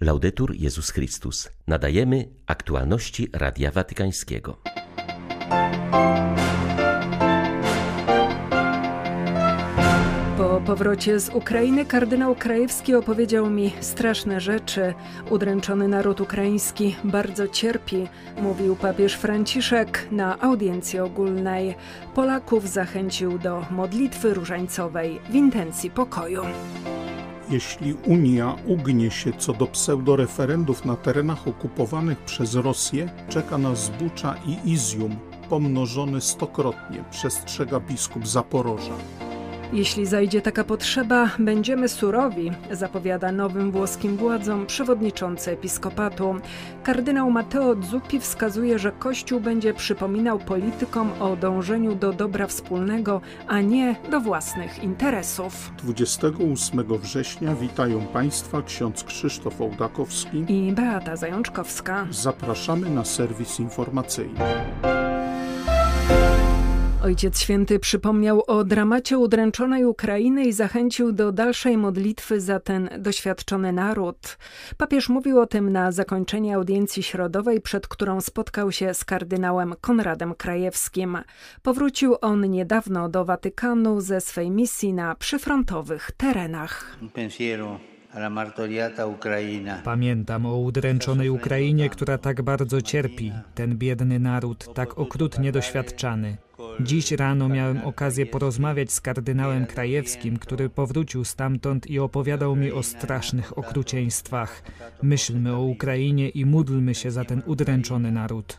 Laudetur Jezus Chrystus. Nadajemy aktualności Radia Watykańskiego. Po powrocie z Ukrainy kardynał Krajewski opowiedział mi straszne rzeczy. Udręczony naród ukraiński bardzo cierpi, mówił papież Franciszek na audiencji ogólnej. Polaków zachęcił do modlitwy różańcowej w intencji pokoju. Jeśli Unia ugnie się co do pseudoreferendów na terenach okupowanych przez Rosję, czeka nas Bucza i Izium, pomnożony stokrotnie, przestrzega biskup Zaporoża. Jeśli zajdzie taka potrzeba, będziemy surowi, zapowiada nowym włoskim władzom przewodniczący episkopatu. Kardynał Matteo Zuppi wskazuje, że Kościół będzie przypominał politykom o dążeniu do dobra wspólnego, a nie do własnych interesów. 28 września witają Państwa ksiądz Krzysztof Ołdakowski i Beata Zajączkowska. Zapraszamy na serwis informacyjny. Ojciec Święty przypomniał o dramacie udręczonej Ukrainy i zachęcił do dalszej modlitwy za ten doświadczony naród. Papież mówił o tym na zakończenie audiencji środowej, przed którą spotkał się z kardynałem Konradem Krajewskim. Powrócił on niedawno do Watykanu ze swej misji na przyfrontowych terenach. Pamiętam o udręczonej Ukrainie, która tak bardzo cierpi, ten biedny naród, tak okrutnie doświadczany. Dziś rano miałem okazję porozmawiać z kardynałem Krajewskim, który powrócił stamtąd i opowiadał mi o strasznych okrucieństwach. Myślmy o Ukrainie i módlmy się za ten udręczony naród.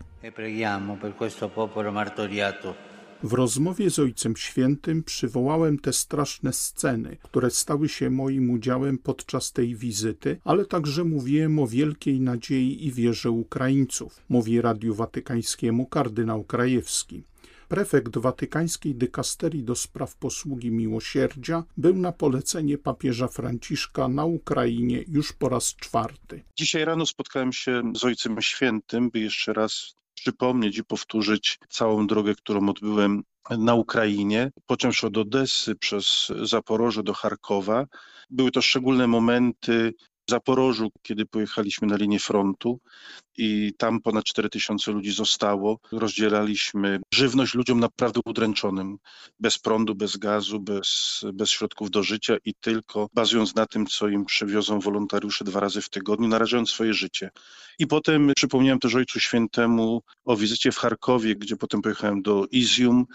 W rozmowie z Ojcem Świętym przywołałem te straszne sceny, które stały się moim udziałem podczas tej wizyty, ale także mówiłem o wielkiej nadziei i wierze Ukraińców, mówi Radiu Watykańskiemu kardynał Krajewski. Prefekt watykańskiej dykasterii do spraw posługi miłosierdzia był na polecenie papieża Franciszka na Ukrainie już po raz czwarty. Dzisiaj rano spotkałem się z Ojcem Świętym, by jeszcze raz przypomnieć i powtórzyć całą drogę, którą odbyłem na Ukrainie, począwszy od Odessy przez Zaporoże do Charkowa. Były to szczególne momenty Zaporożu, kiedy pojechaliśmy na linię frontu i tam ponad 4000 ludzi zostało. Rozdzielaliśmy żywność ludziom naprawdę udręczonym, bez prądu, bez gazu, bez, bez środków do życia i tylko bazując na tym, co im przywiozą wolontariusze dwa razy w tygodniu, narażając swoje życie. I potem przypomniałem też Ojcu Świętemu o wizycie w Charkowie, gdzie potem pojechałem do Izium,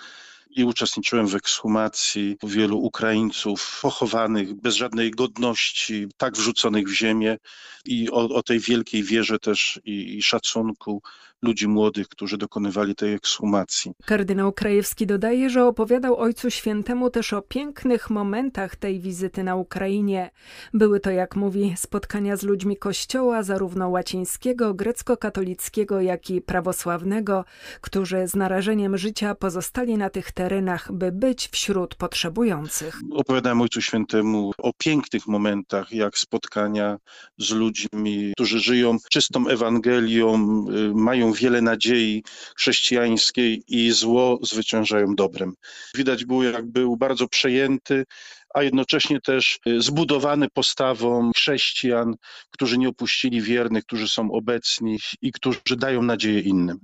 i uczestniczyłem w ekshumacji wielu Ukraińców pochowanych bez żadnej godności, tak wrzuconych w ziemię. I o, o tej wielkiej wierze też i, i szacunku ludzi młodych, którzy dokonywali tej ekshumacji. Kardynał Krajewski dodaje, że opowiadał Ojcu Świętemu też o pięknych momentach tej wizyty na Ukrainie. Były to, jak mówi, spotkania z ludźmi Kościoła, zarówno łacińskiego, grecko-katolickiego, jak i prawosławnego, którzy z narażeniem życia pozostali na tych terenach, by być wśród potrzebujących. Opowiadałem Ojcu Świętemu o pięknych momentach, jak spotkania z ludźmi, którzy żyją czystą Ewangelią, y, wiele nadziei chrześcijańskiej i zło zwyciężają dobrem. Widać było, jak był bardzo przejęty, a jednocześnie też y, zbudowany postawą chrześcijan, którzy nie opuścili wiernych, którzy są obecni i którzy dają nadzieję innym.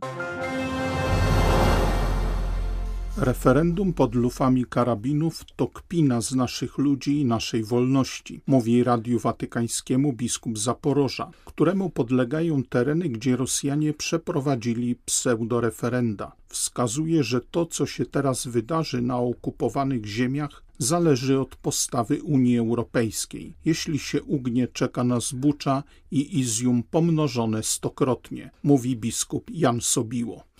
Referendum pod lufami karabinów to kpina z naszych ludzi i naszej wolności, mówi Radiu Watykańskiemu biskup Zaporoża, któremu podlegają tereny, gdzie Rosjanie przeprowadzili pseudoreferenda. Wskazuje, że to, co się teraz wydarzy na okupowanych ziemiach, zależy od postawy Unii Europejskiej. Jeśli się ugnie, czeka nas Bucza i Izium pomnożone stokrotnie, mówi biskup Jan Sobiło.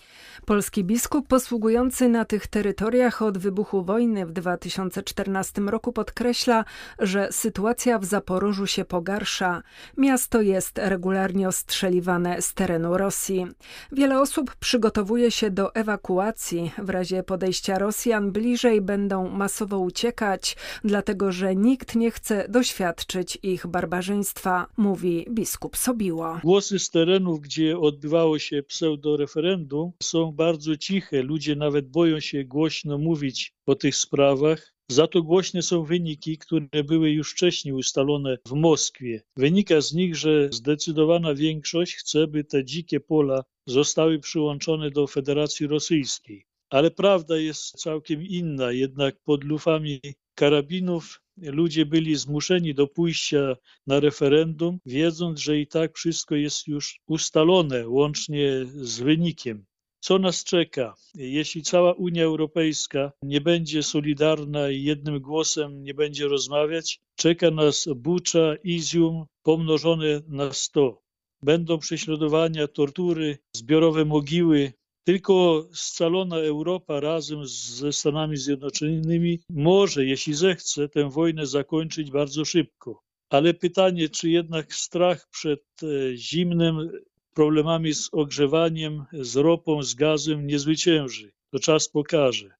Polski biskup posługujący na tych terytoriach od wybuchu wojny w 2014 roku podkreśla, że sytuacja w Zaporożu się pogarsza. Miasto jest regularnie ostrzeliwane z terenu Rosji. Wiele osób przygotowuje się do ewakuacji. W razie podejścia Rosjan bliżej będą masowo uciekać, dlatego że nikt nie chce doświadczyć ich barbarzyństwa, mówi biskup Sobiło. Głosy z terenów, gdzie odbywało się pseudoreferendum, są bardzo ciche. Ludzie nawet boją się głośno mówić o tych sprawach. Za to głośne są wyniki, które były już wcześniej ustalone w Moskwie. Wynika z nich, że zdecydowana większość chce, by te dzikie pola zostały przyłączone do Federacji Rosyjskiej. Ale prawda jest całkiem inna, jednak pod lufami karabinów ludzie byli zmuszeni do pójścia na referendum, wiedząc, że i tak wszystko jest już ustalone, łącznie z wynikiem. Co nas czeka, jeśli cała Unia Europejska nie będzie solidarna i jednym głosem nie będzie rozmawiać? Czeka nas Bucza, Izium pomnożone na sto. Będą prześladowania, tortury, zbiorowe mogiły, tylko scalona Europa razem ze Stanami Zjednoczonymi może, jeśli zechce, tę wojnę zakończyć bardzo szybko. Ale pytanie, czy jednak strach przed e, zimnym, problemami z ogrzewaniem, z ropą, z gazem nie zwycięży. To czas pokaże.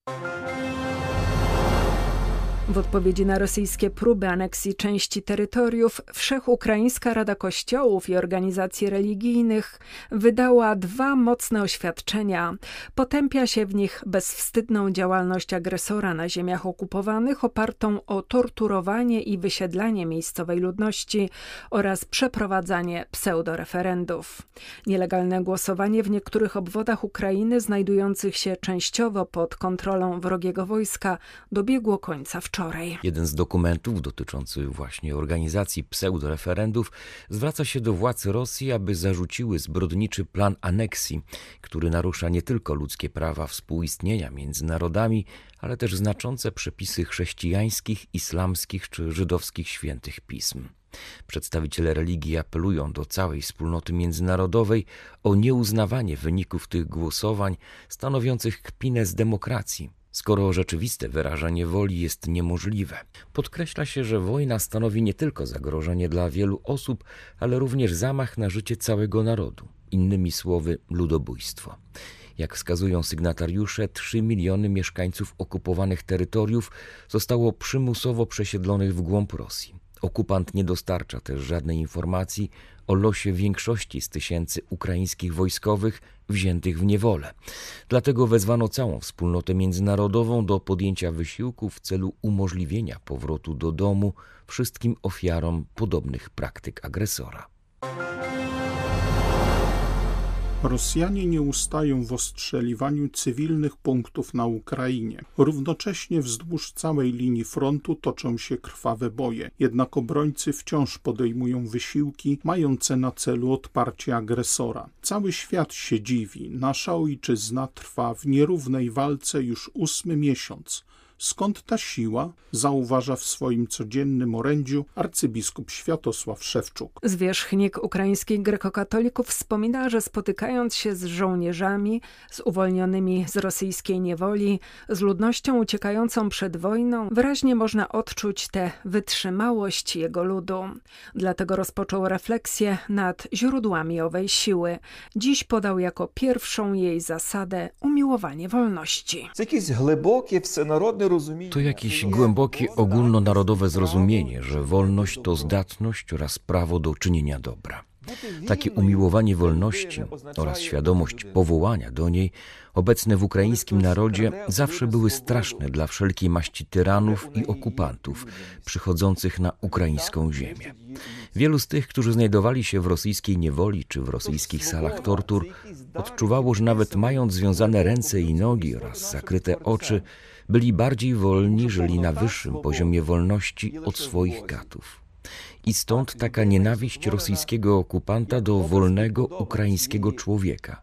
W odpowiedzi na rosyjskie próby aneksji części terytoriów, Wszechukraińska Rada Kościołów i Organizacji Religijnych wydała dwa mocne oświadczenia. Potępia się w nich bezwstydną działalność agresora na ziemiach okupowanych, opartą o torturowanie i wysiedlanie miejscowej ludności oraz przeprowadzanie pseudoreferendów. Nielegalne głosowanie w niektórych obwodach Ukrainy, znajdujących się częściowo pod kontrolą wrogiego wojska, dobiegło końca wczoraj wczoraj. Jeden z dokumentów dotyczący właśnie organizacji pseudoreferendów zwraca się do władz Rosji, aby zarzuciły zbrodniczy plan aneksji, który narusza nie tylko ludzkie prawa współistnienia między narodami, ale też znaczące przepisy chrześcijańskich, islamskich czy żydowskich świętych pism. Przedstawiciele religii apelują do całej wspólnoty międzynarodowej o nieuznawanie wyników tych głosowań stanowiących kpinę z demokracji skoro rzeczywiste wyrażanie woli jest niemożliwe. Podkreśla się, że wojna stanowi nie tylko zagrożenie dla wielu osób, ale również zamach na życie całego narodu, innymi słowy ludobójstwo. Jak wskazują sygnatariusze, 3 miliony mieszkańców okupowanych terytoriów zostało przymusowo przesiedlonych w głąb Rosji. Okupant nie dostarcza też żadnej informacji o losie większości z tysięcy ukraińskich wojskowych wziętych w niewolę. Dlatego wezwano całą wspólnotę międzynarodową do podjęcia wysiłku w celu umożliwienia powrotu do domu wszystkim ofiarom podobnych praktyk agresora. Rosjanie nie ustają w ostrzeliwaniu cywilnych punktów na Ukrainie. Równocześnie wzdłuż całej linii frontu toczą się krwawe boje, jednak obrońcy wciąż podejmują wysiłki mające na celu odparcie agresora. Cały świat się dziwi. Nasza ojczyzna trwa w nierównej walce już ósmy miesiąc Skąd ta siła? Zauważa w swoim codziennym orędziu arcybiskup Światosław Szewczuk. Zwierzchnik ukraińskich grekokatolików wspomina, że spotykając się z żołnierzami, z uwolnionymi z rosyjskiej niewoli, z ludnością uciekającą przed wojną, wyraźnie można odczuć tę wytrzymałość jego ludu. Dlatego rozpoczął refleksję nad źródłami owej siły. Dziś podał jako pierwszą jej zasadę umiłowanie wolności. Jakieś głębokie, wszenarodne to jakieś głębokie ogólnonarodowe zrozumienie, że wolność to zdatność oraz prawo do czynienia dobra. Takie umiłowanie wolności oraz świadomość powołania do niej obecne w ukraińskim narodzie zawsze były straszne dla wszelkiej maści tyranów i okupantów przychodzących na ukraińską ziemię. Wielu z tych, którzy znajdowali się w rosyjskiej niewoli czy w rosyjskich salach tortur, odczuwało, że nawet mając związane ręce i nogi oraz zakryte oczy, byli bardziej wolni, żyli na wyższym poziomie wolności od swoich katów. I stąd taka nienawiść rosyjskiego okupanta do wolnego ukraińskiego człowieka,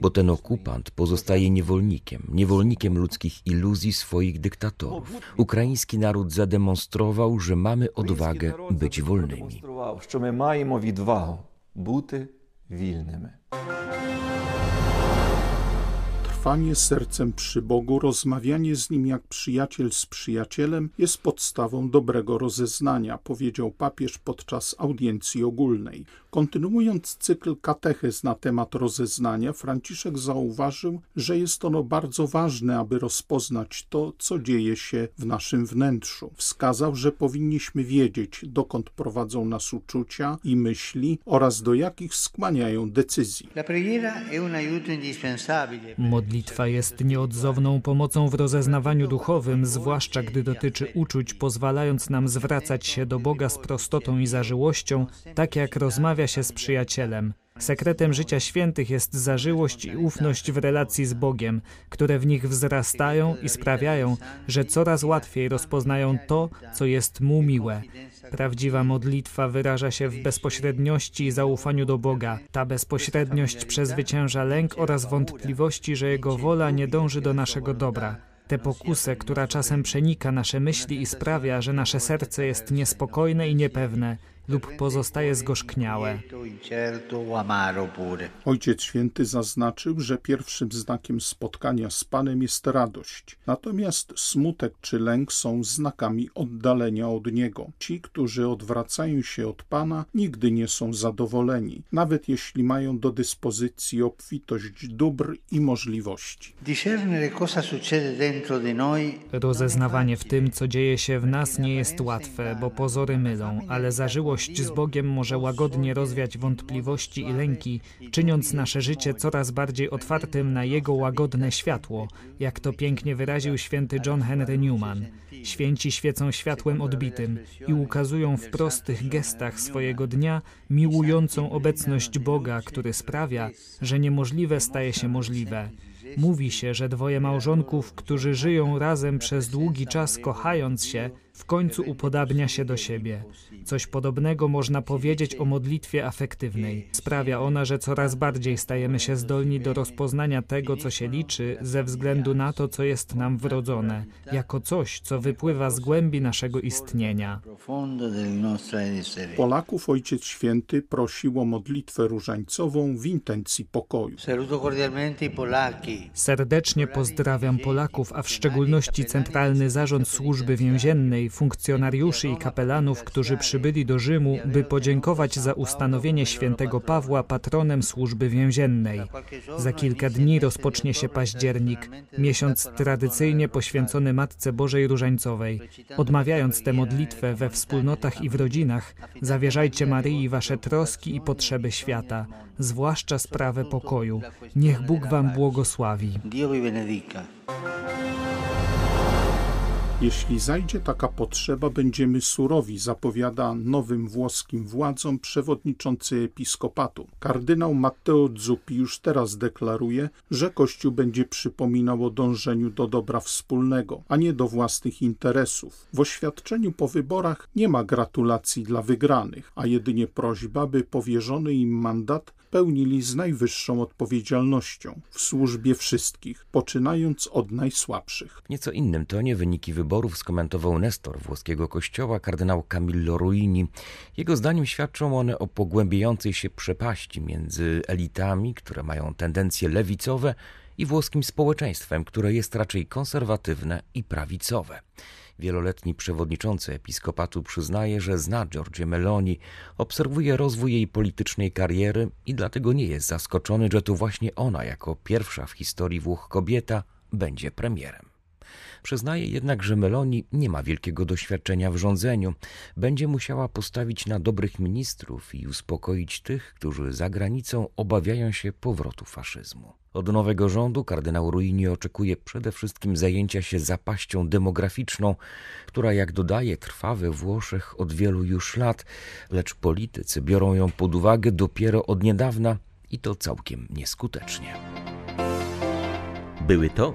bo ten okupant pozostaje niewolnikiem, niewolnikiem ludzkich iluzji swoich dyktatorów. Ukraiński naród zademonstrował, że mamy odwagę być wolnymi. Że my mamy odwagę być wolnymi trwanie sercem przy Bogu, rozmawianie z Nim jak przyjaciel z przyjacielem jest podstawą dobrego rozeznania, powiedział papież podczas audiencji ogólnej. Kontynuując cykl katechez na temat rozeznania, Franciszek zauważył, że jest ono bardzo ważne, aby rozpoznać to, co dzieje się w naszym wnętrzu. Wskazał, że powinniśmy wiedzieć, dokąd prowadzą nas uczucia i myśli oraz do jakich skłaniają decyzji. Modlitwa jest nieodzowną pomocą w rozeznawaniu duchowym, zwłaszcza gdy dotyczy uczuć, pozwalając nam zwracać się do Boga z prostotą i zażyłością, tak jak rozmawia się z przyjacielem. Sekretem życia świętych jest zażyłość i ufność w relacji z Bogiem, które w nich wzrastają i sprawiają, że coraz łatwiej rozpoznają to, co jest mu miłe. Prawdziwa modlitwa wyraża się w bezpośredniości i zaufaniu do Boga. Ta bezpośredniość przezwycięża lęk oraz wątpliwości, że Jego wola nie dąży do naszego dobra. Tę pokusę, która czasem przenika nasze myśli i sprawia, że nasze serce jest niespokojne i niepewne, lub pozostaje zgorzkniałe. Ojciec Święty zaznaczył, że pierwszym znakiem spotkania z Panem jest radość, natomiast smutek czy lęk są znakami oddalenia od Niego. Ci, którzy odwracają się od Pana, nigdy nie są zadowoleni, nawet jeśli mają do dyspozycji obfitość dóbr i możliwości. Rozeznawanie w tym, co dzieje się w nas, nie jest łatwe, bo pozory mylą, ale zażyło Miłość z Bogiem może łagodnie rozwiać wątpliwości i lęki, czyniąc nasze życie coraz bardziej otwartym na Jego łagodne światło, jak to pięknie wyraził święty John Henry Newman. Święci świecą światłem odbitym i ukazują w prostych gestach swojego dnia miłującą obecność Boga, który sprawia, że niemożliwe staje się możliwe. Mówi się, że dwoje małżonków, którzy żyją razem przez długi czas kochając się, w końcu upodabnia się do siebie. Coś podobnego można powiedzieć o modlitwie afektywnej. Sprawia ona, że coraz bardziej stajemy się zdolni do rozpoznania tego, co się liczy, ze względu na to, co jest nam wrodzone, jako coś, co wypływa z głębi naszego istnienia. Polaków Ojciec Święty prosił o modlitwę różańcową w intencji pokoju. Serdecznie pozdrawiam Polaków, a w szczególności Centralny Zarząd Służby Więziennej, funkcjonariuszy i kapelanów, którzy przybyli do Rzymu, by podziękować za ustanowienie świętego Pawła patronem służby więziennej. Za kilka dni rozpocznie się październik, miesiąc tradycyjnie poświęcony Matce Bożej Różańcowej. Odmawiając tę modlitwę we wspólnotach i w rodzinach, zawierzajcie Maryi wasze troski i potrzeby świata, zwłaszcza sprawę pokoju. Niech Bóg wam błogosławi. Jeśli zajdzie taka potrzeba, będziemy surowi, zapowiada nowym włoskim władzom przewodniczący episkopatu. Kardynał Matteo Zuppi już teraz deklaruje, że Kościół będzie przypominał o dążeniu do dobra wspólnego, a nie do własnych interesów. W oświadczeniu po wyborach nie ma gratulacji dla wygranych, a jedynie prośba, by powierzony im mandat pełnili z najwyższą odpowiedzialnością w służbie wszystkich, poczynając od najsłabszych. Nieco innym tonie wyniki wyborów skomentował Nestor włoskiego kościoła kardynał Camillo Ruini. Jego zdaniem świadczą one o pogłębiającej się przepaści między elitami, które mają tendencje lewicowe, i włoskim społeczeństwem, które jest raczej konserwatywne i prawicowe. Wieloletni przewodniczący episkopatu przyznaje, że zna Giorgie Meloni, obserwuje rozwój jej politycznej kariery i dlatego nie jest zaskoczony, że to właśnie ona, jako pierwsza w historii Włoch kobieta, będzie premierem. Przyznaje jednak, że Meloni nie ma wielkiego doświadczenia w rządzeniu. Będzie musiała postawić na dobrych ministrów i uspokoić tych, którzy za granicą obawiają się powrotu faszyzmu. Od nowego rządu kardynał Ruini oczekuje przede wszystkim zajęcia się zapaścią demograficzną, która, jak dodaje, trwa we Włoszech od wielu już lat, lecz politycy biorą ją pod uwagę dopiero od niedawna i to całkiem nieskutecznie. Były to